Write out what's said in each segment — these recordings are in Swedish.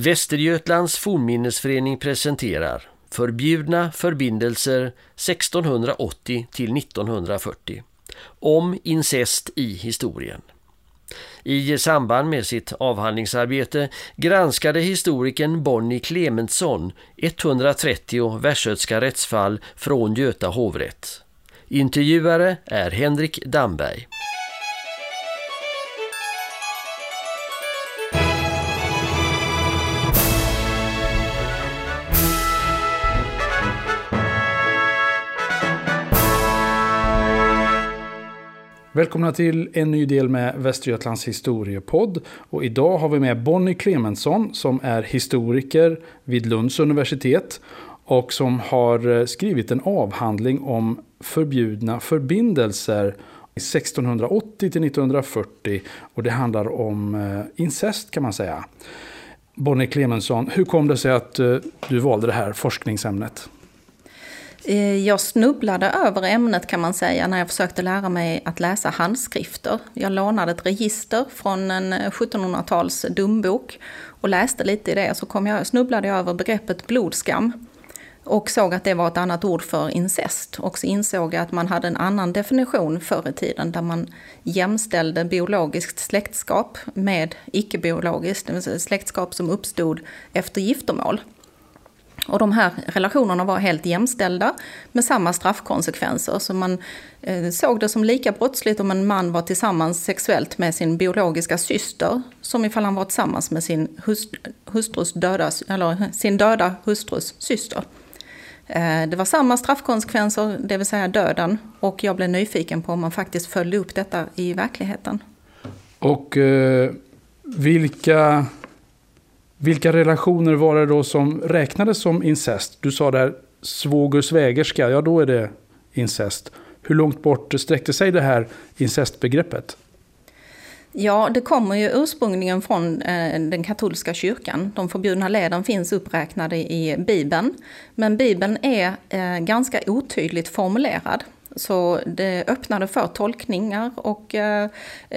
Västergötlands fornminnesförening presenterar Förbjudna förbindelser 1680 till 1940 om incest i historien. I samband med sitt avhandlingsarbete granskade historikern Bonnie Clementsson 130 västgötska rättsfall från Göta hovrätt. Intervjuare är Henrik Damberg. Välkomna till en ny del med Västergötlands historiepodd. Och idag har vi med Bonnie Clemensson som är historiker vid Lunds universitet och som har eh, skrivit en avhandling om förbjudna förbindelser 1680 till 1940 och det handlar om eh, incest kan man säga. Bonnie Clemensson, hur kom det sig att eh, du valde det här forskningsämnet? Eh, jag snubblade över ämnet kan man säga när jag försökte lära mig att läsa handskrifter. Jag lånade ett register från en eh, 1700-tals dumbok och läste lite i det. Så kom jag, snubblade jag över begreppet blodskam och såg att det var ett annat ord för incest. Och så insåg jag att man hade en annan definition förr i tiden där man jämställde biologiskt släktskap med icke-biologiskt, det vill säga släktskap som uppstod efter giftermål. Och de här relationerna var helt jämställda med samma straffkonsekvenser. Så man eh, såg det som lika brottsligt om en man var tillsammans sexuellt med sin biologiska syster som ifall han var tillsammans med sin, hustrus döda, eller sin döda hustrus syster. Eh, det var samma straffkonsekvenser, det vill säga döden. Och jag blev nyfiken på om man faktiskt följde upp detta i verkligheten. Och eh, vilka vilka relationer var det då som räknades som incest? Du sa där svåger svägerska, ja då är det incest. Hur långt bort sträckte sig det här incestbegreppet? Ja, det kommer ju ursprungligen från eh, den katolska kyrkan. De förbjudna leden finns uppräknade i Bibeln. Men Bibeln är eh, ganska otydligt formulerad. Så det öppnade för tolkningar och eh,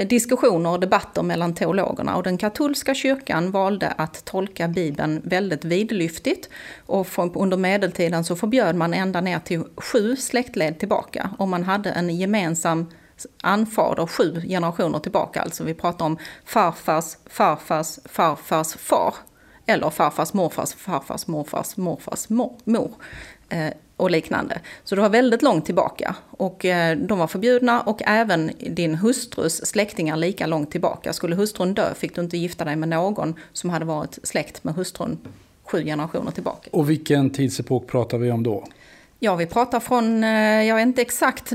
diskussioner och debatter mellan teologerna. Och den katolska kyrkan valde att tolka Bibeln väldigt vidlyftigt. Och under medeltiden så förbjöd man ända ner till sju släktled tillbaka. Om man hade en gemensam anfader sju generationer tillbaka. Alltså vi pratar om farfars, farfars, farfars far. Eller farfars morfars, farfars morfars morfars mor. mor. Eh, och liknande. Så det var väldigt långt tillbaka. Och eh, de var förbjudna och även din hustrus släktingar lika långt tillbaka. Skulle hustrun dö fick du inte gifta dig med någon som hade varit släkt med hustrun sju generationer tillbaka. Och vilken tidsepok pratar vi om då? Ja, vi pratar från, eh, jag är inte exakt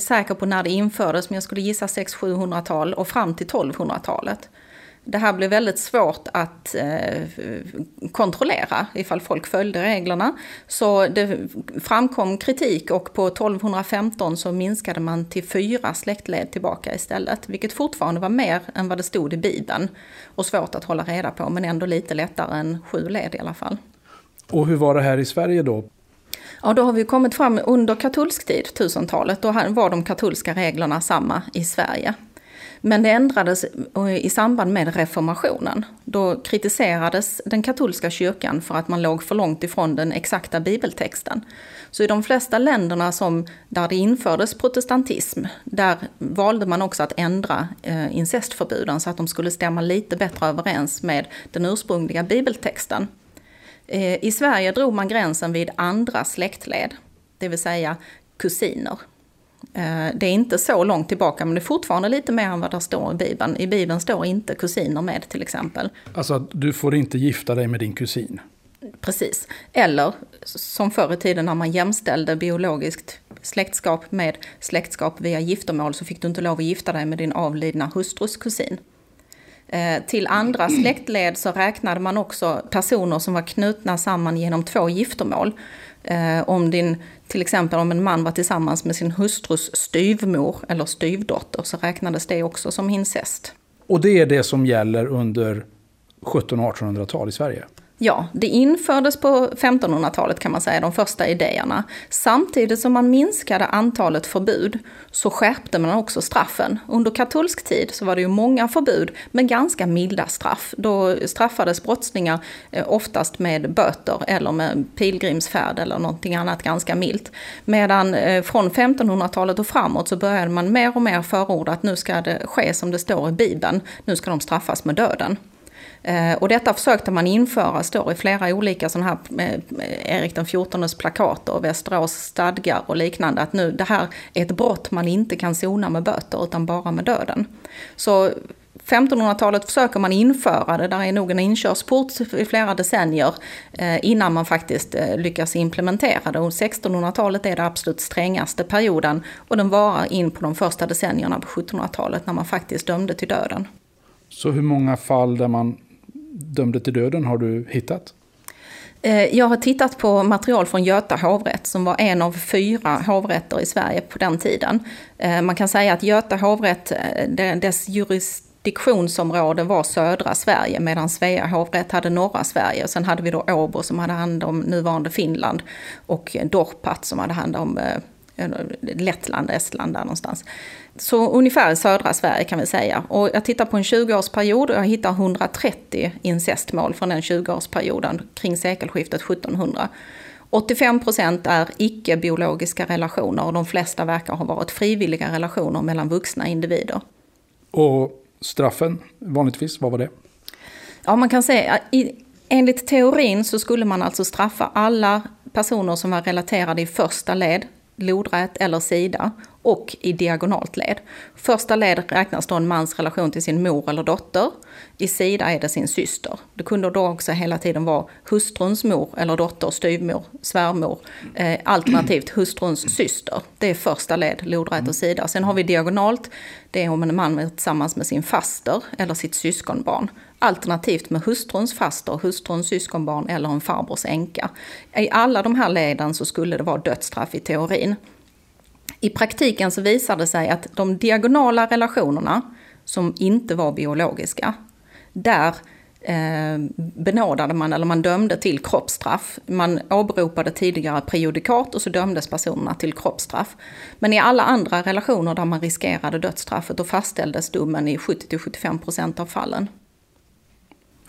säker på när det infördes, men jag skulle gissa 600-700-tal och fram till 1200-talet det här blev väldigt svårt att eh, kontrollera ifall folk följde reglerna. Så det framkom kritik och på 1215 så minskade man till fyra släktled tillbaka istället. Vilket fortfarande var mer än vad det stod i Bibeln. Och svårt att hålla reda på men ändå lite lättare än sju led i alla fall. Och hur var det här i Sverige då? Ja, då har vi kommit fram under katolsk tid, 1000-talet. Då var de katolska reglerna samma i Sverige. Men det ändrades i samband med reformationen. Då kritiserades den katolska kyrkan för att man låg för långt ifrån den exakta bibeltexten. Så i de flesta länderna som, där det infördes protestantism, där valde man också att ändra eh, incestförbuden så att de skulle stämma lite bättre överens med den ursprungliga bibeltexten. Eh, I Sverige drog man gränsen vid andra släktled, det vill säga kusiner. Eh, det är inte så långt tillbaka men det är fortfarande lite mer än vad det står i Bibeln. I Bibeln står inte kusiner med till exempel. Alltså du får inte gifta dig med din kusin? Precis. Eller som förr i tiden när man jämställde biologiskt släktskap med släktskap via giftermål så fick du inte lov att gifta dig med din avlidna hustrus kusin. Eh, till andra släktled så räknade man också personer som var knutna samman genom två giftermål. Eh, om din, till exempel om en man var tillsammans med sin hustrus styvmor eller styvdotter så räknades det också som incest. Och det är det som gäller under 1700 och 1800-tal i Sverige? Ja, det infördes på 1500-talet kan man säga, de första idéerna. Samtidigt som man minskade antalet förbud så skärpte man också straffen. Under katolsk tid så var det ju många förbud men ganska milda straff. Då straffades brottslingar eh, oftast med böter eller med pilgrimsfärd eller någonting annat ganska milt. Medan eh, från 1500-talet och framåt så började man mer och mer förorda att nu ska det ske som det står i Bibeln. Nu ska de straffas med döden. Eh, och detta försökte man införa, står i flera olika sådana här eh, Erik den XIVs plakat och Västerås stadgar och liknande, att nu det här är ett brott man inte kan sona med böter utan bara med döden. Så 1500-talet försöker man införa det, där är nog en inkörsport i flera decennier eh, innan man faktiskt lyckas implementera det. Och 1600-talet är den absolut strängaste perioden och den varar in på de första decennierna på 1700-talet när man faktiskt dömde till döden. Så hur många fall där man dömde till döden har du hittat? Eh, jag har tittat på material från Göta hovrätt som var en av fyra hovrätter i Sverige på den tiden. Eh, man kan säga att Göta hovrätt, eh, dess jurisdiktionsområde var södra Sverige medan Svea hovrätt hade norra Sverige. Och sen hade vi då Åbo som hade hand om nuvarande Finland och Dorpat som hade hand om Lettland, Estland där någonstans. Så ungefär i södra Sverige kan vi säga. Och jag tittar på en 20-årsperiod och jag hittar 130 incestmål från den 20-årsperioden kring sekelskiftet 1700. 85 procent är icke-biologiska relationer och de flesta verkar ha varit frivilliga relationer mellan vuxna individer. Och straffen vanligtvis, vad var det? Ja, man kan säga enligt teorin så skulle man alltså straffa alla personer som var relaterade i första led lodrät eller sida och i diagonalt led. Första led räknas då en mans relation till sin mor eller dotter. I sida är det sin syster. Det kunde då också hela tiden vara hustruns mor eller dotter, styvmor, svärmor, eh, alternativt hustruns syster. Det är första led, lodrät och sida. Sen har vi diagonalt, det är om en man är tillsammans med sin faster eller sitt syskonbarn. Alternativt med hustruns faster, hustruns syskonbarn eller en farbrors änka. I alla de här leden så skulle det vara dödsstraff i teorin. I praktiken så visade det sig att de diagonala relationerna som inte var biologiska, där eh, benådade man, eller man dömde till kroppsstraff. Man åberopade tidigare prejudikat och så dömdes personerna till kroppsstraff. Men i alla andra relationer där man riskerade dödsstraffet, då fastställdes domen i 70-75% av fallen.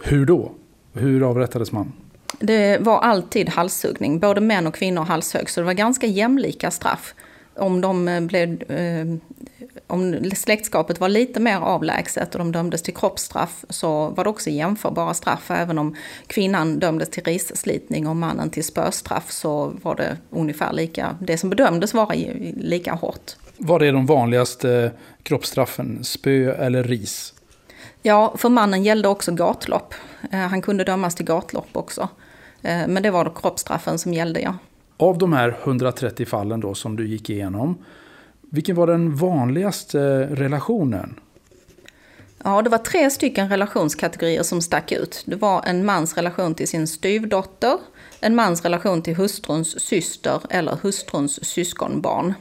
Hur då? Hur avrättades man? Det var alltid halshuggning. Både män och kvinnor halshögg, så det var ganska jämlika straff. Om, de eh, blev, eh, om släktskapet var lite mer avlägset och de dömdes till kroppsstraff så var det också jämförbara straff. Även om kvinnan dömdes till risslitning och mannen till spöstraff så var det ungefär lika, det som bedömdes vara lika hårt. Vad är de vanligaste kroppsstraffen? Spö eller ris? Ja, för mannen gällde också gatlopp. Eh, han kunde dömas till gatlopp också. Men det var då kroppsstraffen som gällde, ja. Av de här 130 fallen då som du gick igenom, vilken var den vanligaste eh, relationen? Ja, det var tre stycken relationskategorier som stack ut. Det var en mans relation till sin styvdotter, en mans relation till hustruns syster eller hustruns syskonbarn.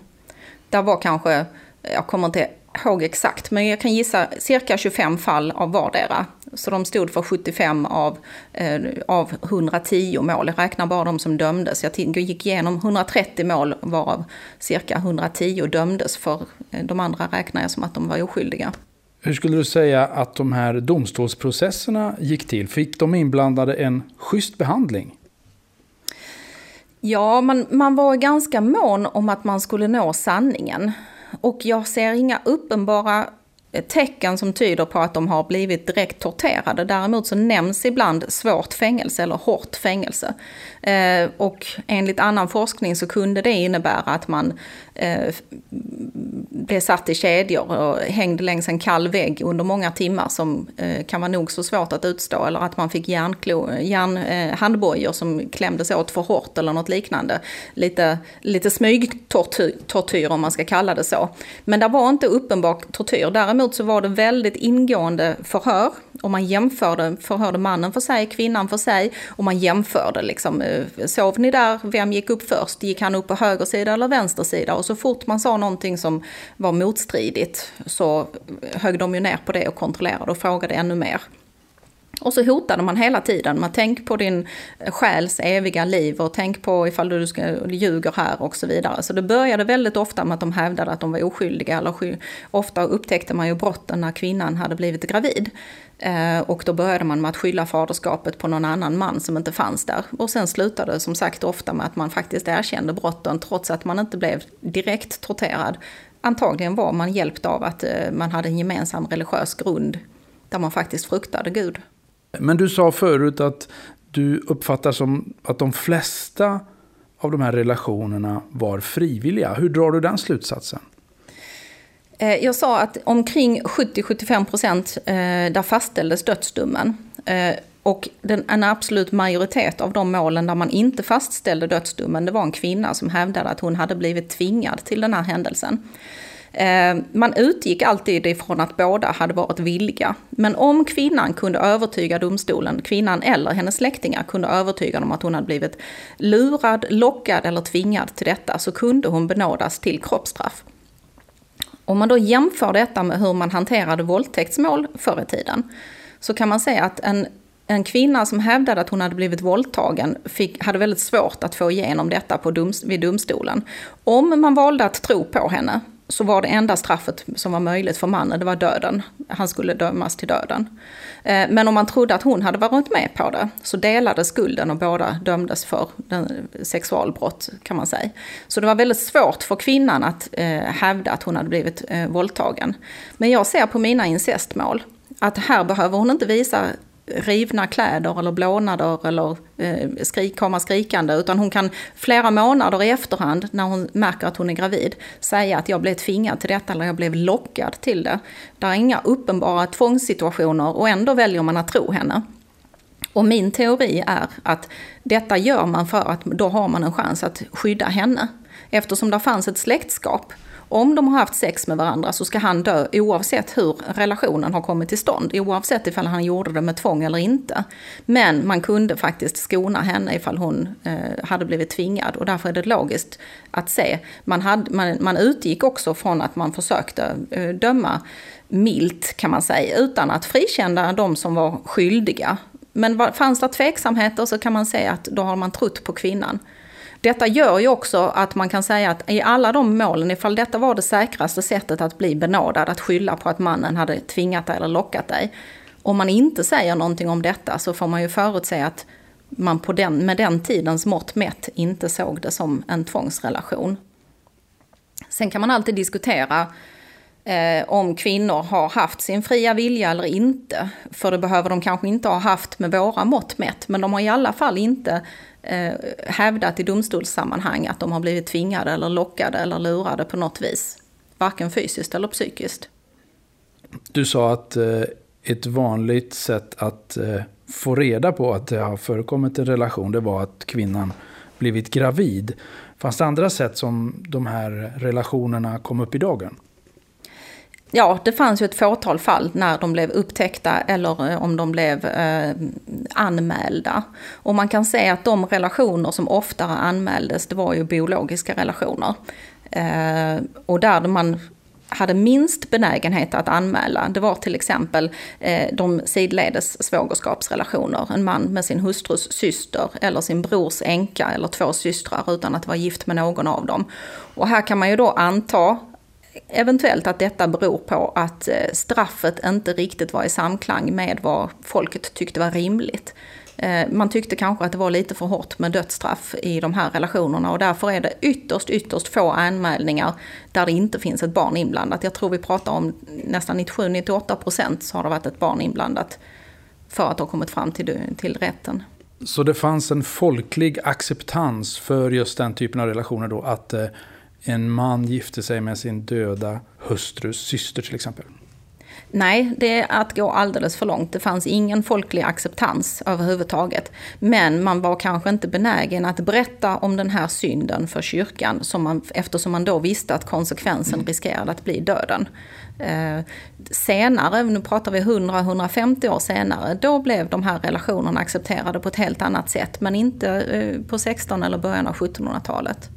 Där var kanske, jag kommer inte ihåg exakt, men jag kan gissa cirka 25 fall av vardera. Så de stod för 75 av, eh, av 110 mål. Jag räknar bara de som dömdes. Jag gick igenom 130 mål varav cirka 110 dömdes för eh, de andra räknar jag som att de var oskyldiga. Hur skulle du säga att de här domstolsprocesserna gick till? Fick de inblandade en schysst behandling? Ja, man, man var ganska mån om att man skulle nå sanningen. Och jag ser inga uppenbara tecken som tyder på att de har blivit direkt torterade. Däremot så nämns ibland svårt fängelse eller hårt fängelse. Eh, och enligt annan forskning så kunde det innebära att man eh, blev satt i kedjor och hängde längs en kall vägg under många timmar som eh, kan vara nog så svårt att utstå. Eller att man fick järnklo, järn, eh, handbojor som klämdes åt för hårt eller något liknande. Lite, lite smygtortyr om man ska kalla det så. Men det var inte uppenbar tortyr. Däremot så var det väldigt ingående förhör. Och man jämförde, förhörde mannen för sig, kvinnan för sig. Och man jämförde liksom, eh, sov ni där, vem gick upp först? Gick han upp på höger sida eller vänster sida? Och så fort man sa någonting som var motstridigt så högg de ju ner på det och kontrollerade och frågade ännu mer. Och så hotade man hela tiden. Man tänk på din eh, själs eviga liv och tänk på ifall du ska, ljuger här och så vidare. Så det började väldigt ofta med att de hävdade att de var oskyldiga. Eller ofta upptäckte man ju brotten när kvinnan hade blivit gravid. Eh, och då började man med att skylla faderskapet på någon annan man som inte fanns där. Och sen slutade det som sagt ofta med att man faktiskt erkände brotten trots att man inte blev direkt torterad. Antagligen var man hjälpt av att eh, man hade en gemensam religiös grund där man faktiskt fruktade Gud. Men du sa förut att du uppfattar som att de flesta av de här relationerna var frivilliga. Hur drar du den slutsatsen? Eh, jag sa att omkring 70-75 procent eh, där fastställdes dödsdomen. Eh, och den, en absolut majoritet av de målen där man inte fastställde dödsdomen, det var en kvinna som hävdade att hon hade blivit tvingad till den här händelsen. Eh, man utgick alltid ifrån att båda hade varit villiga. Men om kvinnan kunde övertyga domstolen, kvinnan eller hennes släktingar kunde övertyga dem att hon hade blivit lurad, lockad eller tvingad till detta, så kunde hon benådas till kroppsstraff. Om man då jämför detta med hur man hanterade våldtäktsmål förr i tiden, så kan man säga att en, en kvinna som hävdade att hon hade blivit våldtagen fick, hade väldigt svårt att få igenom detta på dom, vid domstolen. Om man valde att tro på henne så var det enda straffet som var möjligt för mannen, det var döden. Han skulle dömas till döden. Eh, men om man trodde att hon hade varit med på det så delades skulden och båda dömdes för sexualbrott kan man säga. Så det var väldigt svårt för kvinnan att eh, hävda att hon hade blivit eh, våldtagen. Men jag ser på mina incestmål att här behöver hon inte visa rivna kläder eller blånader eller eh, skrik, komma skrikande. Utan hon kan flera månader i efterhand när hon märker att hon är gravid säga att jag blev tvingad till detta eller jag blev lockad till det. Det är inga uppenbara tvångssituationer och ändå väljer man att tro henne. Och min teori är att detta gör man för att då har man en chans att skydda henne. Eftersom det fanns ett släktskap om de har haft sex med varandra så ska han dö oavsett hur relationen har kommit till stånd. Oavsett ifall han gjorde det med tvång eller inte. Men man kunde faktiskt skona henne ifall hon eh, hade blivit tvingad. Och därför är det logiskt att se. Man, hade, man, man utgick också från att man försökte eh, döma milt kan man säga. Utan att frikänna de som var skyldiga. Men fanns det tveksamheter så kan man säga att då har man trott på kvinnan. Detta gör ju också att man kan säga att i alla de målen, ifall detta var det säkraste sättet att bli benådad, att skylla på att mannen hade tvingat dig eller lockat dig. Om man inte säger någonting om detta så får man ju förutse att man på den, med den tidens mått mätt inte såg det som en tvångsrelation. Sen kan man alltid diskutera eh, om kvinnor har haft sin fria vilja eller inte. För det behöver de kanske inte ha haft med våra mått mätt, men de har i alla fall inte eh, hävdat i domstolssammanhang att de har blivit tvingade eller lockade eller lurade på något vis. Varken fysiskt eller psykiskt. Du sa att eh, ett vanligt sätt att eh, få reda på att det har förekommit en relation, det var att kvinnan blivit gravid. Fanns det andra sätt som de här relationerna kom upp i dagen? Ja, det fanns ju ett fåtal fall när de blev upptäckta eller eh, om de blev eh, anmälda. Och man kan säga att de relationer som oftare anmäldes, det var ju biologiska relationer. Eh, och där man hade minst benägenhet att anmäla, det var till exempel eh, de sidledes svågerskapsrelationer. En man med sin hustrus syster eller sin brors änka eller två systrar utan att vara gift med någon av dem. Och här kan man ju då anta eventuellt att detta beror på att eh, straffet inte riktigt var i samklang med vad folket tyckte var rimligt. Eh, man tyckte kanske att det var lite för hårt med dödsstraff i de här relationerna och därför är det ytterst, ytterst få anmälningar där det inte finns ett barn inblandat. Jag tror vi pratar om nästan 97-98 procent så har det varit ett barn inblandat för att ha kommit fram till, till rätten. Så det fanns en folklig acceptans för just den typen av relationer då? Att eh, en man gifte sig med sin döda hustrus syster till exempel? Nej, det är att gå alldeles för långt. Det fanns ingen folklig acceptans överhuvudtaget. Men man var kanske inte benägen att berätta om den här synden för kyrkan som man, eftersom man då visste att konsekvensen mm. riskerade att bli döden. Eh, senare, nu pratar vi 100-150 år senare, då blev de här relationerna accepterade på ett helt annat sätt. Men inte eh, på 16 eller början av 1700-talet.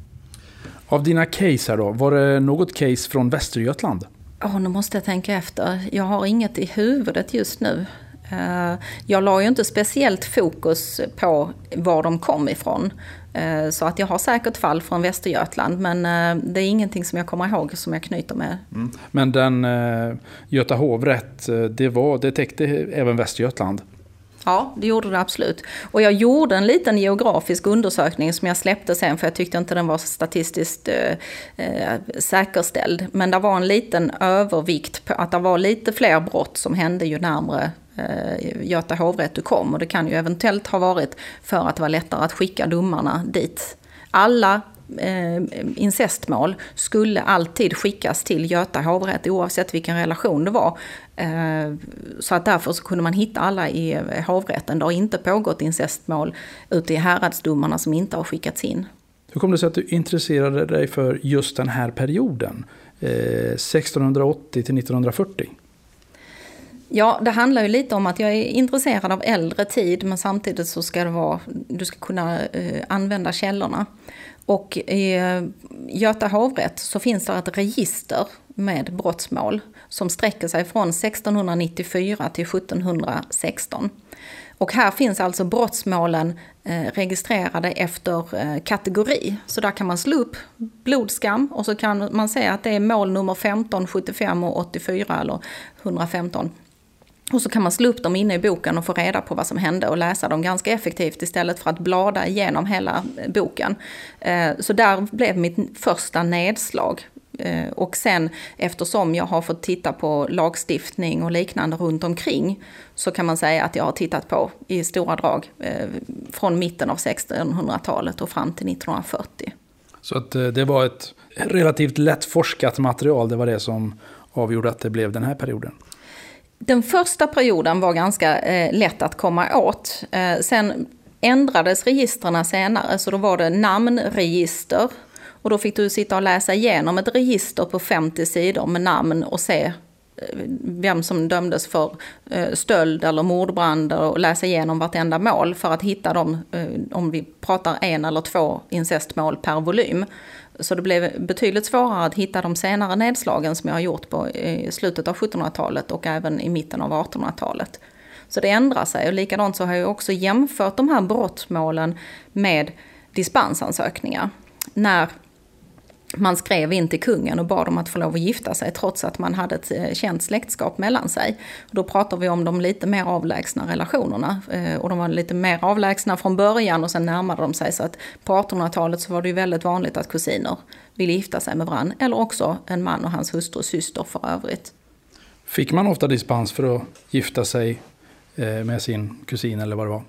Av dina case här då, var det något case från Västergötland? Oh, nu måste jag tänka efter. Jag har inget i huvudet just nu. Eh, jag la ju inte speciellt fokus på var de kom ifrån. Eh, så att jag har säkert fall från Västergötland men eh, det är ingenting som jag kommer ihåg som jag knyter med. Mm. Men den Göta hovrätt, det, var, det täckte även Västergötland? Ja, det gjorde det absolut. Och jag gjorde en liten geografisk undersökning som jag släppte sen för jag tyckte inte den var statistiskt eh, eh, säkerställd. Men det var en liten övervikt på att det var lite fler brott som hände ju närmre eh, Göta hovrätt du kom. Och det kan ju eventuellt ha varit för att det var lättare att skicka domarna dit. Alla eh, incestmål skulle alltid skickas till Göta hovrätt oavsett vilken relation det var. Eh, så att därför så kunde man hitta alla i eh, hovrätten. Det har inte pågått incestmål ute i häradsdomarna som inte har skickats in. Hur kom det sig att du intresserade dig för just den här perioden? Eh, 1680 till 1940? Ja, det handlar ju lite om att jag är intresserad av äldre tid men samtidigt så ska det vara, du ska kunna eh, använda källorna. Och i eh, Göta hovrätt så finns det ett register med brottsmål som sträcker sig från 1694 till 1716. Och här finns alltså brottsmålen eh, registrerade efter eh, kategori. Så där kan man slå upp blodskam och så kan man säga att det är mål nummer 15, 75 och 84 eller 115. Och så kan man slå upp dem inne i boken och få reda på vad som hände och läsa dem ganska effektivt istället för att blada igenom hela boken. Eh, så där blev mitt första nedslag. Eh, och sen eftersom jag har fått titta på lagstiftning och liknande runt omkring så kan man säga att jag har tittat på i stora drag eh, från mitten av 1600-talet och fram till 1940. Så att det var ett relativt lätt forskat material, det var det som avgjorde att det blev den här perioden? Den första perioden var ganska eh, lätt att komma åt. Eh, sen ändrades registren senare, så då var det namnregister. Och då fick du sitta och läsa igenom ett register på 50 sidor med namn och se eh, vem som dömdes för eh, stöld eller mordbrand och läsa igenom vartenda mål för att hitta dem, eh, om vi pratar en eller två incestmål per volym. Så det blev betydligt svårare att hitta de senare nedslagen som jag har gjort på i slutet av 1700-talet och även i mitten av 1800-talet. Så det ändrar sig och likadant så har jag också jämfört de här brottmålen med dispensansökningar. När man skrev in till kungen och bad om att få lov att gifta sig trots att man hade ett eh, känt släktskap mellan sig. då pratar vi om de lite mer avlägsna relationerna. Eh, och de var lite mer avlägsna från början och sen närmade de sig. Så att på 1800-talet så var det ju väldigt vanligt att kusiner ville gifta sig med varandra. Eller också en man och hans hustru och syster för övrigt. Fick man ofta dispens för att gifta sig eh, med sin kusin eller vad det var?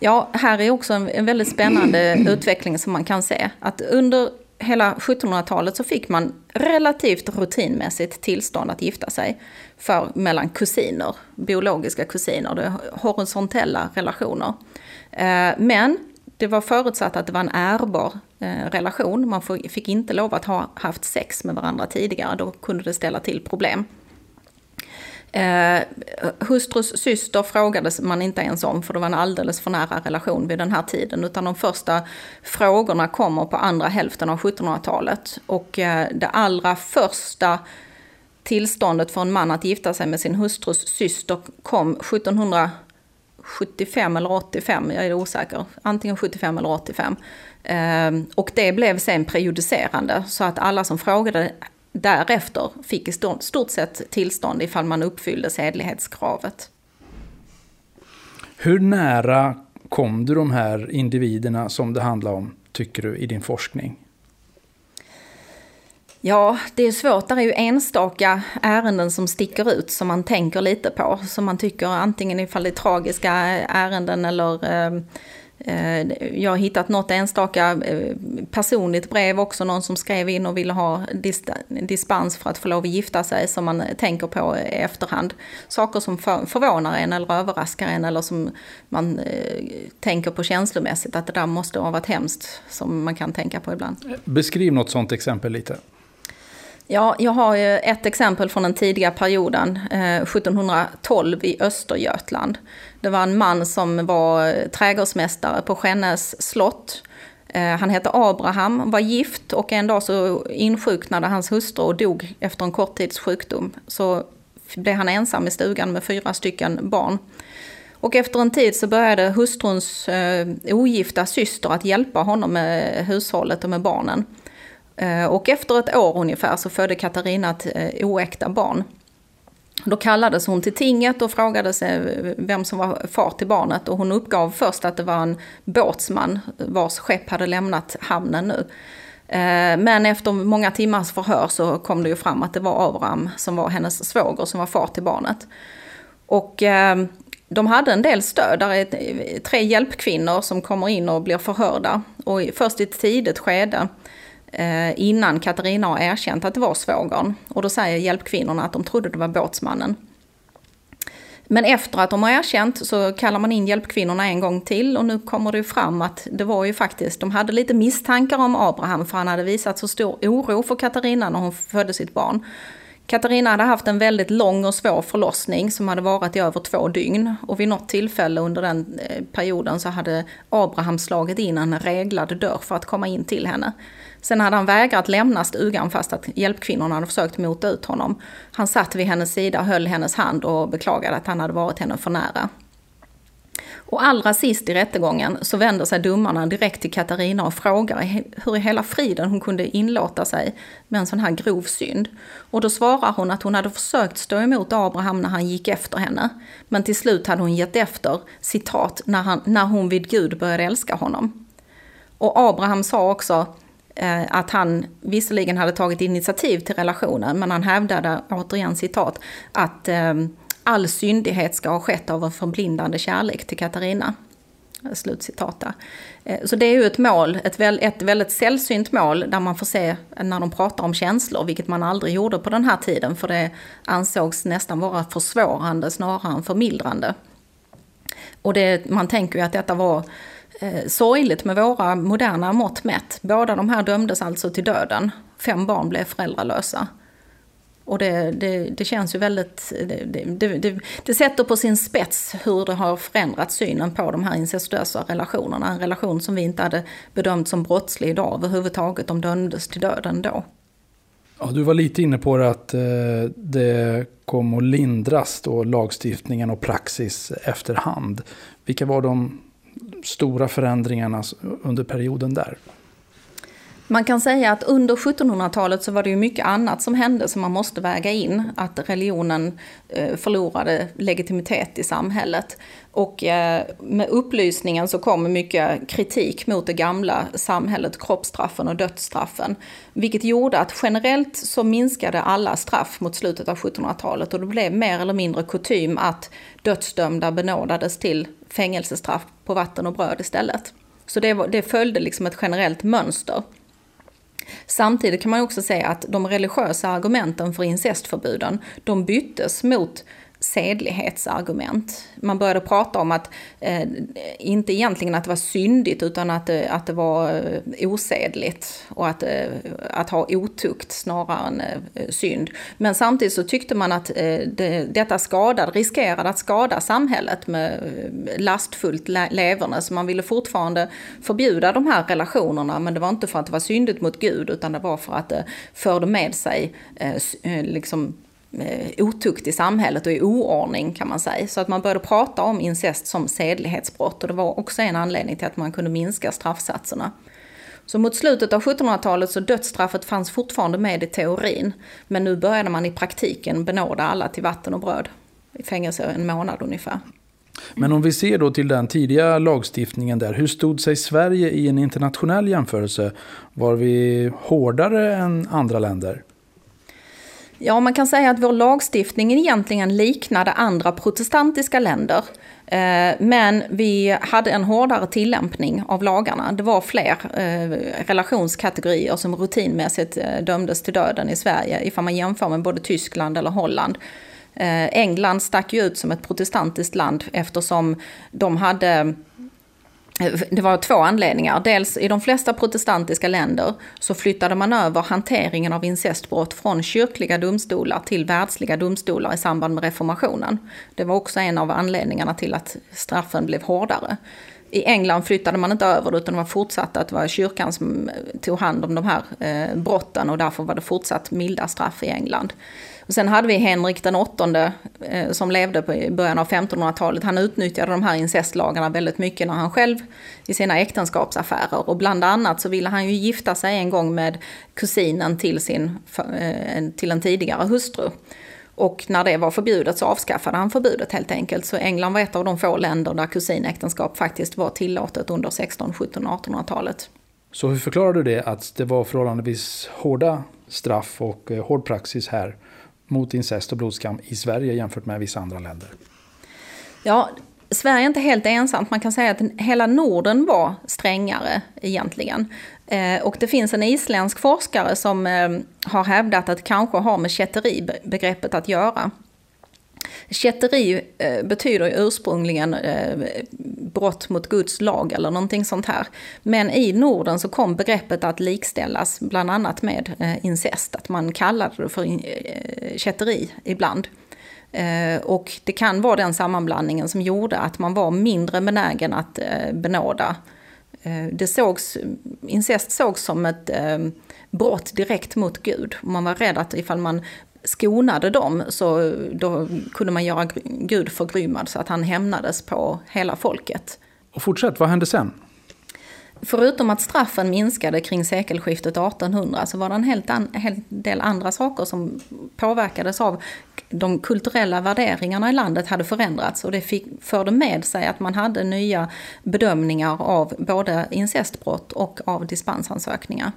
Ja, här är också en väldigt spännande utveckling som man kan se. Att under hela 1700-talet så fick man relativt rutinmässigt tillstånd att gifta sig för mellan kusiner, biologiska kusiner, det horisontella relationer. Eh, men det var förutsatt att det var en ärbar eh, relation, man fick inte lov att ha haft sex med varandra tidigare, då kunde det ställa till problem. Eh, hustrus syster frågades man inte ens om för det var en alldeles för nära relation vid den här tiden. Utan de första frågorna kommer på andra hälften av 1700-talet. Och eh, det allra första tillståndet för en man att gifta sig med sin hustrus syster kom 1775 eller 85, jag är osäker. Antingen 75 eller 85. Eh, och det blev sen prejudicerande så att alla som frågade därefter fick i stort sett tillstånd ifall man uppfyllde sedlighetskravet. Hur nära kom du de här individerna som det handlar om, tycker du, i din forskning? Ja, det är svårt. Det är ju enstaka ärenden som sticker ut som man tänker lite på. Som man tycker antingen ifall det är tragiska ärenden eller eh, Eh, jag har hittat något enstaka eh, personligt brev också, någon som skrev in och ville ha dispens för att få lov att gifta sig som man tänker på i efterhand. Saker som förvånar en eller överraskar en eller som man eh, tänker på känslomässigt att det där måste ha varit hemskt som man kan tänka på ibland. Beskriv något sånt exempel lite. Ja, jag har ett exempel från den tidiga perioden, eh, 1712 i Östergötland. Det var en man som var eh, trädgårdsmästare på Skännäs slott. Eh, han hette Abraham, var gift och en dag så insjuknade hans hustru och dog efter en kort tids sjukdom. Så blev han ensam i stugan med fyra stycken barn. Och efter en tid så började hustruns ogifta syster att hjälpa honom med hushållet och med barnen. Eh, och efter ett år ungefär så födde Katarina ett eh, oäkta barn. Då kallades hon till tinget och frågade sig vem som var far till barnet och hon uppgav först att det var en båtsman vars skepp hade lämnat hamnen nu. Eh, men efter många timmars förhör så kom det ju fram att det var Abraham som var hennes svåger som var far till barnet. Och de hade en del stöd. Där är tre hjälpkvinnor som kommer in och blir förhörda. Och först i ett tidigt skede Eh, innan Katarina har erkänt att det var svågern. Och då säger hjälpkvinnorna att de trodde det var båtsmannen. Men efter att de har erkänt så kallar man in hjälpkvinnorna en gång till och nu kommer det fram att det var ju faktiskt, de hade lite misstankar om Abraham för han hade visat så stor oro för Katarina när hon födde sitt barn. Katarina hade haft en väldigt lång och svår förlossning som hade varit i över två dygn. Och vid något tillfälle under den eh, perioden så hade Abraham slagit in en reglad dörr för att komma in till henne. Sen hade han vägrat lämna stugan fast att hjälpkvinnorna hade försökt mota ut honom. Han satt vid hennes sida, höll hennes hand och beklagade att han hade varit henne för nära. Och allra sist i rättegången så vänder sig domarna direkt till Katarina och frågar hur i hela friden hon kunde inlåta sig med en sån här grov synd. Och då svarar hon att hon hade försökt stå emot Abraham när han gick efter henne. Men till slut hade hon gett efter, citat, när, han, när hon vid Gud började älska honom. Och Abraham sa också Eh, att han visserligen hade tagit initiativ till relationen, men han hävdade, återigen citat, att eh, all syndighet ska ha skett av en förblindande kärlek till Katarina. Slutcitat där. Eh, så det är ju ett mål, ett, ett väldigt sällsynt mål där man får se när de pratar om känslor, vilket man aldrig gjorde på den här tiden, för det ansågs nästan vara försvårande snarare än förmildrande. Och det, man tänker ju att detta var eh, sorgligt med våra moderna mått mätt. Båda de här dömdes alltså till döden. Fem barn blev föräldralösa. Och det, det, det, känns ju väldigt, det, det, sätter på sin spets hur det har förändrat synen på de här incestuösa relationerna. En relation som vi inte hade bedömt som brottslig idag överhuvudtaget, de dömdes till döden då. Ja, du var lite inne på det att eh, det kom att lindras då lagstiftningen och praxis efterhand. Vilka var de stora förändringarna under perioden där? Man kan säga att under 1700-talet så var det ju mycket annat som hände som man måste väga in. Att religionen eh, förlorade legitimitet i samhället. Och eh, med upplysningen så kom mycket kritik mot det gamla samhället, kroppsstraffen och dödsstraffen. Vilket gjorde att generellt så minskade alla straff mot slutet av 1700-talet och det blev mer eller mindre kutym att dödsdömda benådades till fängelsestraff på vatten och bröd istället. Så det, det följde liksom ett generellt mönster. Samtidigt kan man också säga att de religiösa argumenten för incestförbuden, de byttes mot sedlighetsargument. Man började prata om att, eh, inte egentligen att det var syndigt, utan att, eh, att det var eh, osedligt och att, eh, att ha otukt snarare än synd. Men samtidigt så tyckte man att eh, det, detta skadade, riskerade att skada samhället med lastfullt leverne, så man ville fortfarande förbjuda de här relationerna, men det var inte för att det var syndigt mot Gud, utan det var för att det förde med sig liksom Eh, otukt i samhället och i oordning kan man säga. Så att man började prata om incest som sedlighetsbrott och det var också en anledning till att man kunde minska straffsatserna. Så mot slutet av 1700-talet så dödsstraffet fanns fortfarande med i teorin. Men nu började man i praktiken benåda alla till vatten och bröd. I fängelse en månad ungefär. Men om vi ser då till den tidiga lagstiftningen där, hur stod sig Sverige i en internationell jämförelse? Var vi hårdare än andra länder? Ja, man kan säga att vår lagstiftning egentligen liknade andra protestantiska länder. Eh, men vi hade en hårdare tillämpning av lagarna. Det var fler eh, relationskategorier som rutinmässigt eh, dömdes till döden i Sverige ifall man jämför med både Tyskland eller Holland. England stack ju ut som ett protestantiskt land eftersom de hade det var två anledningar. Dels i de flesta protestantiska länder så flyttade man över hanteringen av incestbrott från kyrkliga domstolar till världsliga domstolar i samband med reformationen. Det var också en av anledningarna till att straffen blev hårdare. I England flyttade man inte över det utan det var fortsatt att det var kyrkan som eh, tog hand om de här eh, brotten och därför var det fortsatt milda straff i England. Och sen hade vi Henrik den åttonde eh, som levde på, i början av 1500-talet. Han utnyttjade de här incestlagarna väldigt mycket när han själv i sina äktenskapsaffärer. Och bland annat så ville han ju gifta sig en gång med kusinen till, sin, eh, till en tidigare hustru. Och när det var förbjudet så avskaffade han förbudet helt enkelt. Så England var ett av de få länder där kusinäktenskap faktiskt var tillåtet under 16, 17, 1800-talet. Så hur förklarar du det att det var förhållandevis hårda straff och eh, hård praxis här mot incest och blodskam i Sverige jämfört med vissa andra länder? Ja, Sverige är inte helt ensamt. Man kan säga att hela Norden var strängare egentligen. Eh, och det finns en isländsk forskare som eh, har hävdat att det kanske har med kätteribegreppet att göra. Kätteri eh, betyder ursprungligen brott mot Guds lag eller någonting sånt här. Men i Norden så kom begreppet att likställas bland annat med incest, att man kallade det för kätteri ibland. Eh, och det kan vara den sammanblandningen som gjorde att man var mindre benägen att eh, benåda eh, det sågs, incest sågs som ett brott direkt mot Gud. Man var rädd att ifall man skonade dem så då kunde man göra Gud förgrymmad så att han hämnades på hela folket. Och fortsätt, vad hände sen? Förutom att straffen minskade kring sekelskiftet 1800 så var det en helt, an, hel del andra saker som påverkades av de kulturella värderingarna i landet hade förändrats och det fick, förde med sig att man hade nya bedömningar av både incestbrott och av dispensansökningar.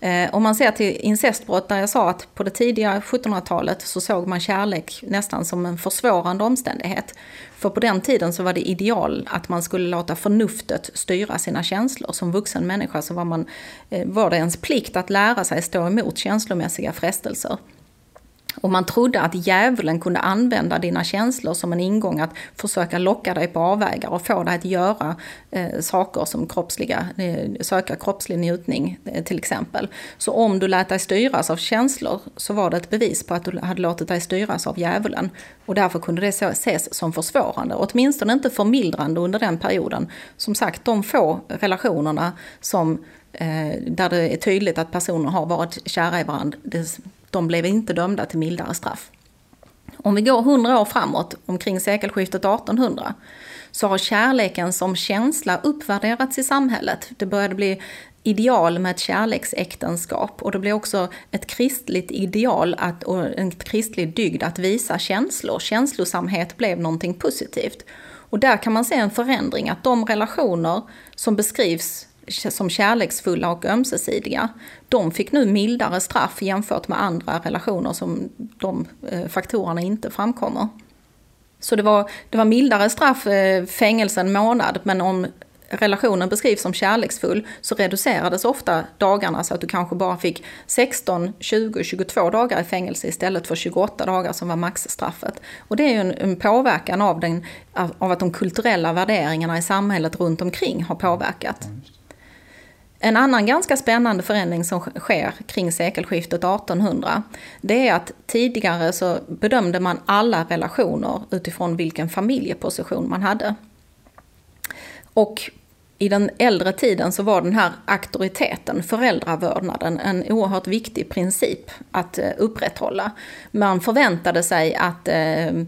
Eh, om man ser till incestbrott, där jag sa att på det tidiga 1700-talet så såg man kärlek nästan som en försvårande omständighet. För på den tiden så var det ideal att man skulle låta förnuftet styra sina känslor. Som vuxen människa så var, man, eh, var det ens plikt att lära sig stå emot känslomässiga frestelser. Och man trodde att djävulen kunde använda dina känslor som en ingång att försöka locka dig på avvägar och få dig att göra eh, saker som kroppsliga, eh, söka kroppslig njutning eh, till exempel. Så om du lät dig styras av känslor så var det ett bevis på att du hade låtit dig styras av djävulen. Och därför kunde det ses som försvårande, åtminstone inte förmildrande under den perioden. Som sagt, de få relationerna som eh, där det är tydligt att personer har varit kära i varandra, de blev inte dömda till mildare straff. Om vi går hundra år framåt, omkring sekelskiftet 1800, så har kärleken som känsla uppvärderats i samhället. Det började bli ideal med ett kärleksäktenskap och det blev också ett kristligt ideal att, och en kristlig dygd att visa känslor. Känslosamhet blev någonting positivt. Och där kan man se en förändring, att de relationer som beskrivs som kärleksfulla och ömsesidiga, de fick nu mildare straff jämfört med andra relationer som de eh, faktorerna inte framkommer. Så det var, det var mildare straff, eh, fängelse en månad, men om relationen beskrivs som kärleksfull så reducerades ofta dagarna så att du kanske bara fick 16, 20, 22 dagar i fängelse istället för 28 dagar som var maxstraffet. Och det är ju en, en påverkan av, den, av att de kulturella värderingarna i samhället runt omkring har påverkat. En annan ganska spännande förändring som sker kring sekelskiftet 1800, det är att tidigare så bedömde man alla relationer utifrån vilken familjeposition man hade. Och i den äldre tiden så var den här auktoriteten, föräldravördnaden, en oerhört viktig princip att eh, upprätthålla. Man förväntade sig att eh,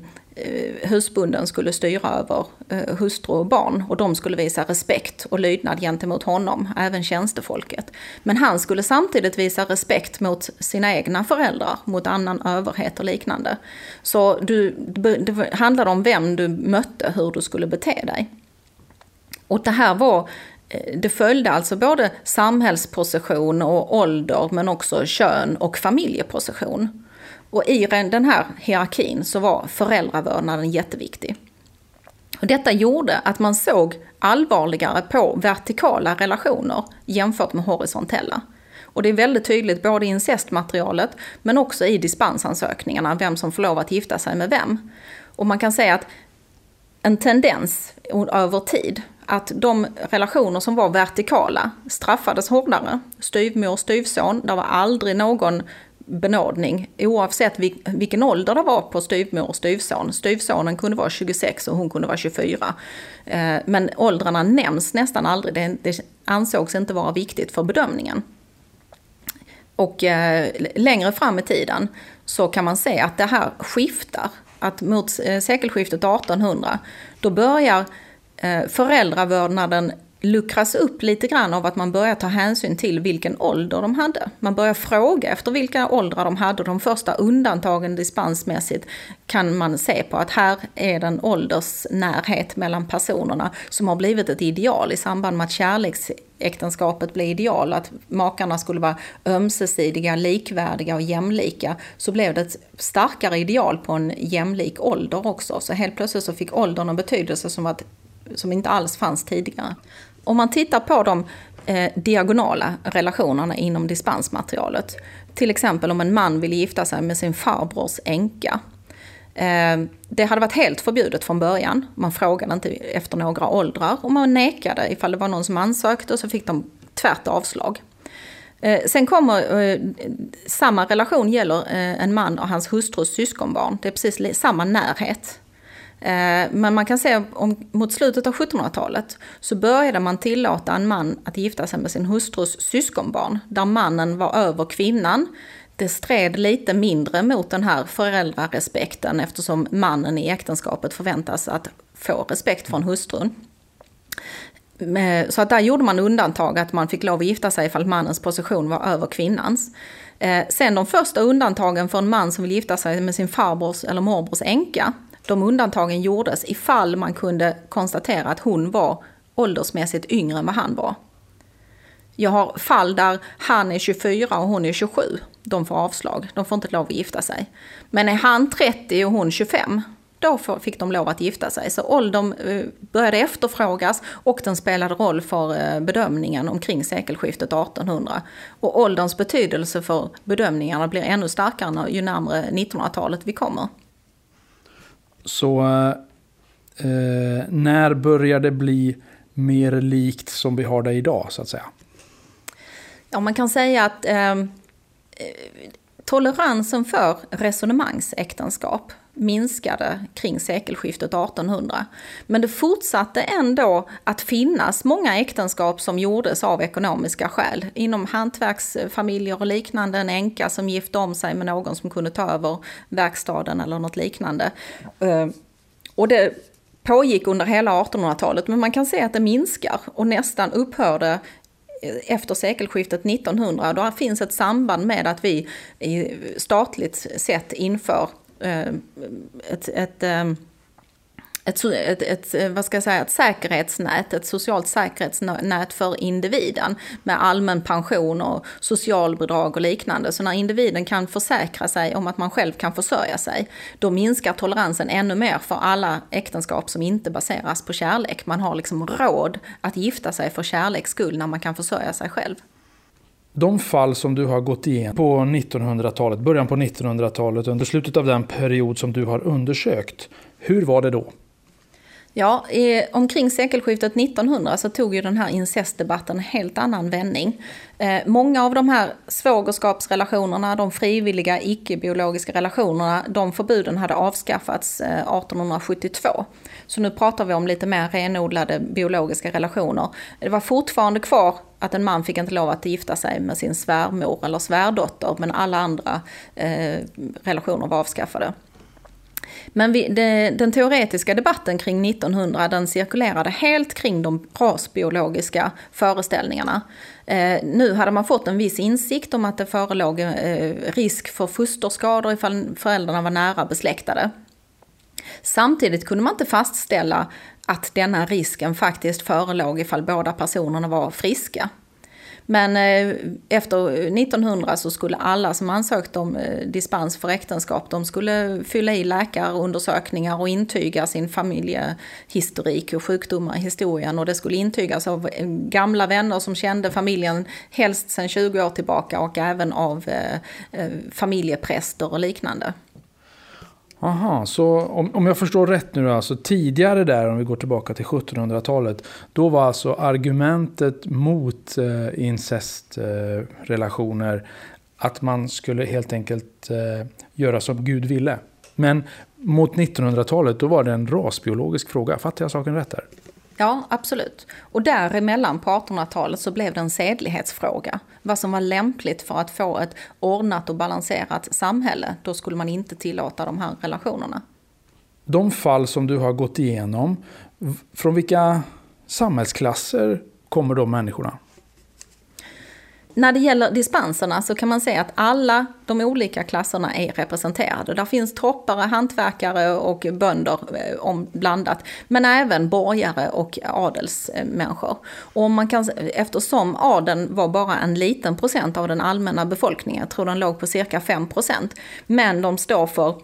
husbunden husbonden skulle styra över eh, hustru och barn och de skulle visa respekt och lydnad gentemot honom, även tjänstefolket. Men han skulle samtidigt visa respekt mot sina egna föräldrar, mot annan överhet och liknande. Så du, det handlade om vem du mötte, hur du skulle bete dig. Och det här var eh, det följde alltså både samhällsposition och ålder men också kön och familjeposition. Och i den här hierarkin så var föräldravördnaden jätteviktig. Och detta gjorde att man såg allvarligare på vertikala relationer jämfört med horisontella. Och det är väldigt tydligt både i incestmaterialet men också i dispensansökningarna, vem som får lov att gifta sig med vem. Och man kan säga att en tendens över tid att de relationer som var vertikala straffades hårdare. Styvmor, styvson, det var aldrig någon benådning oavsett vilken ålder det var på styvmor och styvson. Styvsonen kunde vara 26 och hon kunde vara 24. Eh, men åldrarna nämns nästan aldrig, det, ansågs inte vara viktigt för bedömningen. Och eh, längre fram i tiden så kan man se att det här skiftar. Att mot eh, sekelskiftet 1800 då börjar föräldravördnaden luckras upp lite grann av att man börjar ta hänsyn till vilken ålder de hade. Man börjar fråga efter vilka åldrar de hade. De första undantagen dispensmässigt kan man se på att här är den åldersnärhet mellan personerna som har blivit ett ideal i samband med att kärleksäktenskapet blev ideal, att makarna skulle vara ömsesidiga, likvärdiga och jämlika, så blev det ett starkare ideal på en jämlik ålder också. Så helt plötsligt så fick åldern en betydelse som, att, som inte alls fanns tidigare. Om man tittar på de eh, diagonala relationerna inom dispensmaterialet. Till exempel om en man vill gifta sig med sin farbrors änka. Eh, det hade varit helt förbjudet från början. Man frågade inte efter några åldrar och man nekade ifall det var någon som ansökte och så fick de tvärt avslag. Eh, sen kommer, eh, samma relation gäller eh, en man och hans hustrus syskonbarn. Det är precis samma närhet. Eh, men man kan se om, mot slutet av 1700-talet så började man tillåta en man att gifta sig med sin hustrus syskonbarn, där mannen var över kvinnan. Det stred lite mindre mot den här föräldrarespekten eftersom mannen i äktenskapet förväntas att få respekt från hustrun. Eh, så att där gjorde man undantag att man fick lov att gifta sig ifall mannens position var över kvinnans. Eh, sen de första undantagen för en man som vill gifta sig med sin farbrors eller morbrors änka de undantagen gjordes ifall man kunde konstatera att hon var åldersmässigt yngre än vad han var. Jag har fall där han är 24 och hon är 27. De får avslag. De får inte lov att gifta sig. Men är han 30 och hon 25, då fick de lov att gifta sig. Så åldern eh, började efterfrågas och den spelade roll för eh, bedömningen omkring sekelskiftet 1800. Och ålderns betydelse för bedömningarna blir ännu starkare ju närmare 1900-talet vi kommer. Så eh, när börjar det bli mer likt som vi har det idag så att säga? Ja, man kan säga att eh, toleransen för resonemangsäktenskap minskade kring sekelskiftet 1800. Men det fortsatte ändå att finnas många äktenskap som gjordes av ekonomiska skäl. Inom hantverksfamiljer och liknande, en änka som gifte om sig med någon som kunde ta över verkstaden eller något liknande. Eh, och det pågick under hela 1800-talet, men man kan se att det minskar och nästan upphörde efter sekelskiftet 1900. Då finns ett samband med att vi statligt sett inför Eh, ett, ett, eh, ett, ett, ett, vad ska jag säga, ett säkerhetsnät, ett socialt säkerhetsnät för individen med allmän pension och socialbidrag och liknande. Så när individen kan försäkra sig om att man själv kan försörja sig, då minskar toleransen ännu mer för alla äktenskap som inte baseras på kärlek. Man har liksom råd att gifta sig för kärleks skull när man kan försörja sig själv. De fall som du har gått igenom på 1900-talet, början på 1900-talet, under slutet av den period som du har undersökt, hur var det då? Ja, eh, omkring sekelskiftet 1900 så tog ju den här incestdebatten en helt annan vändning. Eh, många av de här svågerskapsrelationerna, de frivilliga icke-biologiska relationerna, de förbuden hade avskaffats eh, 1872. Så nu pratar vi om lite mer renodlade biologiska relationer. Det var fortfarande kvar att en man fick inte lov att gifta sig med sin svärmor eller svärdotter, men alla andra eh, relationer var avskaffade. Men vi, de, den teoretiska debatten kring 1900 den cirkulerade helt kring de rasbiologiska föreställningarna. Eh, nu hade man fått en viss insikt om att det förelåg eh, risk för fosterskador ifall föräldrarna var nära besläktade. Samtidigt kunde man inte fastställa att denna risken faktiskt förelåg ifall båda personerna var friska. Men eh, efter 1900 så skulle alla som ansökte om eh, dispens för äktenskap, de skulle fylla i läkarundersökningar och intyga sin familjehistorik och sjukdomar i historien. Och det skulle intygas av eh, gamla vänner som kände familjen helst sedan 20 år tillbaka och även av familjepräster och liknande. Aha, så om, om jag förstår rätt nu alltså tidigare där om vi går tillbaka till 1700-talet. Då var alltså argumentet mot eh, incestrelationer eh, att man skulle helt enkelt eh, göra som Gud ville. Men mot 1900-talet då var det en rasbiologisk fråga. Fattar jag saken rätt där? Ja, absolut. Och däremellan på 1800-talet så blev det en sedlighetsfråga. Vad som var lämpligt för att få ett ordnat och balanserat samhälle. Då skulle man inte tillåta de här relationerna. De fall som du har gått igenom, från vilka samhällsklasser kommer de människorna? När det gäller dispenserna så kan man säga att alla de olika klasserna är representerade. Där finns troppare, hantverkare och bönder eh, om blandat. Men även borgare och adelsmänniskor. Och man kan, eftersom adeln var bara en liten procent av den allmänna befolkningen, jag tror den låg på cirka 5 procent. Men de står för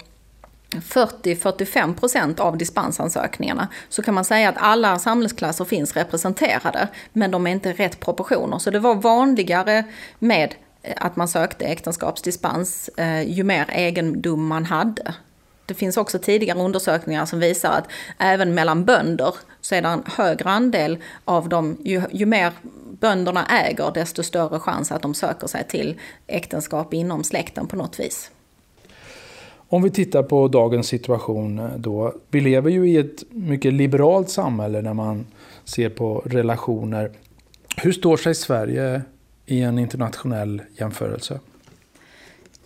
40-45 procent av dispensansökningarna så kan man säga att alla samhällsklasser finns representerade men de är inte rätt proportioner. Så det var vanligare med eh, att man sökte äktenskapsdispens eh, ju mer egendom man hade. Det finns också tidigare undersökningar som visar att även mellan bönder så är det en högre andel av dem, ju, ju mer bönderna äger desto större chans att de söker sig till äktenskap inom släkten på något vis. Om vi tittar på dagens situation eh, då. Vi lever ju i ett mycket liberalt samhälle när man ser på relationer. Hur står sig Sverige i en internationell jämförelse?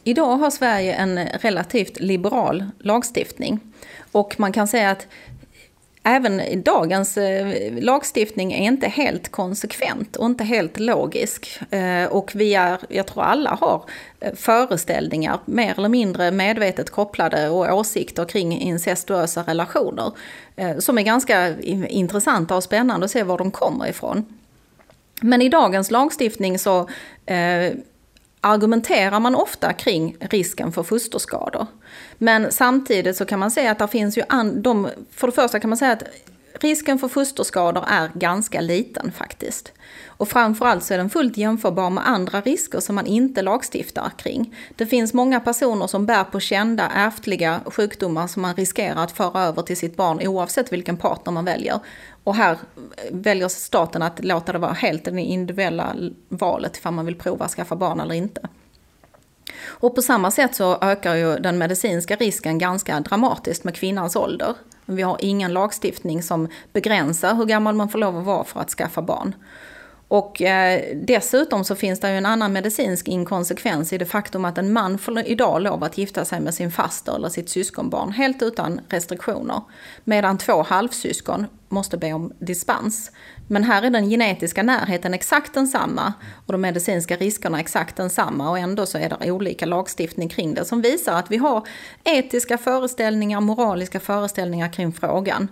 Idag har Sverige en relativt liberal lagstiftning. Och man kan säga att även dagens eh, lagstiftning är inte helt konsekvent och inte helt logisk. Eh, och vi är, jag tror alla har eh, föreställningar, mer eller mindre medvetet kopplade och åsikter kring incestuösa relationer. Som är ganska intressanta och spännande att se var de kommer ifrån. Men i dagens lagstiftning så argumenterar man ofta kring risken för fosterskador. Men samtidigt så kan man säga att det finns ju, an, de, för det första kan man säga att risken för fosterskador är ganska liten faktiskt. Och framförallt så är den fullt jämförbar med andra risker som man inte lagstiftar kring. Det finns många personer som bär på kända ärftliga sjukdomar som man riskerar att föra över till sitt barn oavsett vilken partner man väljer. Och här eh, väljer staten att låta det vara helt det individuella valet ifall man vill prova att skaffa barn eller inte. Och på samma sätt så ökar ju den medicinska risken ganska dramatiskt med kvinnans ålder. Vi har ingen lagstiftning som begränsar hur gammal man får lov att vara för att skaffa barn. Och eh, dessutom så finns det ju en annan medicinsk inkonsekvens i det faktum att en man får idag lov att gifta sig med sin faster eller sitt syskonbarn helt utan restriktioner. Medan två halvsyskon måste be om dispens. Men här är den genetiska närheten exakt densamma och de medicinska riskerna exakt densamma och ändå så är det olika lagstiftning kring det som visar att vi har etiska föreställningar, moraliska föreställningar kring frågan.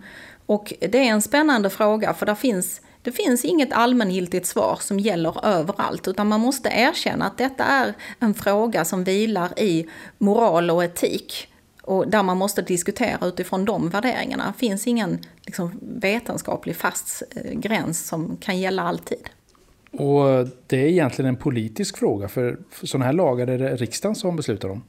Och det är en spännande fråga för där finns det finns inget allmängiltigt svar som gäller överallt, utan man måste erkänna att detta är en fråga som vilar i moral och etik. Och där man måste diskutera utifrån de värderingarna. Det finns ingen liksom, vetenskaplig fast eh, gräns som kan gälla alltid. Och eh, det är egentligen en politisk fråga, för sådana här lagar är det riksdagen som beslutar om.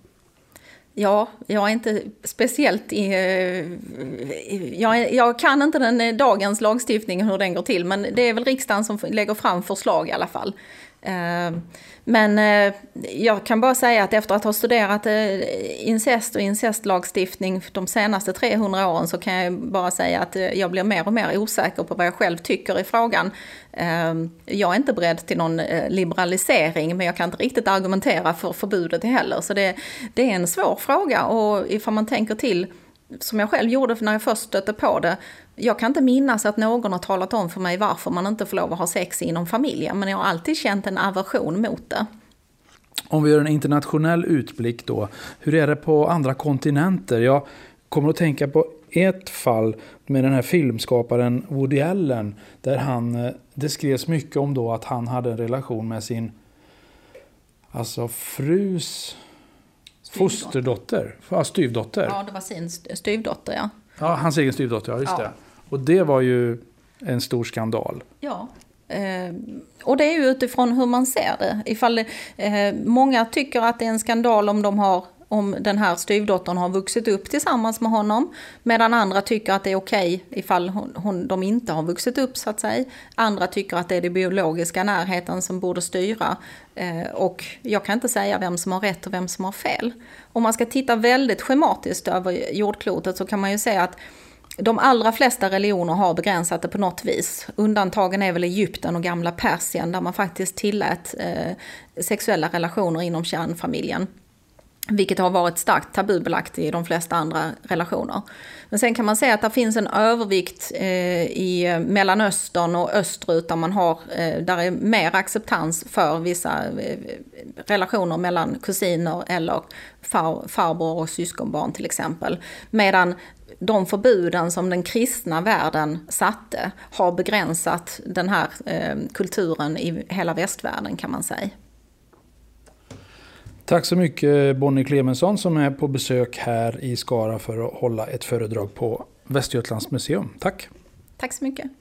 Ja, jag är inte speciellt... I, eh, jag, jag, kan inte den eh, dagens lagstiftning hur den går till, men det är väl riksdagen som lägger fram förslag i alla fall. Ehm, men eh, jag kan bara säga att efter att ha studerat eh, incest och incestlagstiftning de senaste 300 åren så kan jag bara säga att eh, jag blir mer och mer osäker på vad jag själv tycker i frågan. Ehm, jag är inte beredd till någon liberalisering men jag kan inte riktigt argumentera för förbudet heller. Så det, det är en svår fråga och ifall man tänker till som jag själv gjorde när jag först stötte på det. Jag kan inte minnas att någon har talat om för mig varför man inte får lov att ha sex inom familjen, men jag har alltid känt en aversion mot det. Om vi gör en internationell utblick då, hur är det på andra kontinenter? Jag kommer att tänka på ett fall med den här filmskaparen Woody Allen, där han, eh, det skrevs mycket om då att han hade en relation med sin alltså frus Fosterdotter? Ja, styvdotter. Ja, det var sin styvdotter, ja. Ja, hans egen styvdotter, ja just ja. det. Och det var ju en stor skandal. Ja. Eh, och det är ju utifrån hur man ser det. Ifall, eh, många tycker att det är en skandal om de har om den här styvdottern har vuxit upp tillsammans med honom. Medan andra tycker att det är okej okay ifall hon, hon, de inte har vuxit upp så att säga. Andra tycker att det är den biologiska närheten som borde styra. Eh, och jag kan inte säga vem som har rätt och vem som har fel. Om man ska titta väldigt schematiskt över jordklotet så kan man ju säga att de allra flesta religioner har begränsat det på något vis. Undantagen är väl Egypten och gamla Persien där man faktiskt tillät eh, sexuella relationer inom kärnfamiljen. Vilket har varit starkt tabubelagt i de flesta andra relationer. Men sen kan man säga att det finns en övervikt eh, i eh, Mellanöstern och österut där man har, eh, där är mer acceptans för vissa eh, relationer mellan kusiner eller far, farbror och syskonbarn till exempel. Medan de förbuden som den kristna världen satte har begränsat den här eh, kulturen i hela västvärlden kan man säga. Tack så mycket Bonnie Clemensson som är på besök här i Skara för att hålla ett föredrag på Västergötlands museum. Tack! Tack så mycket!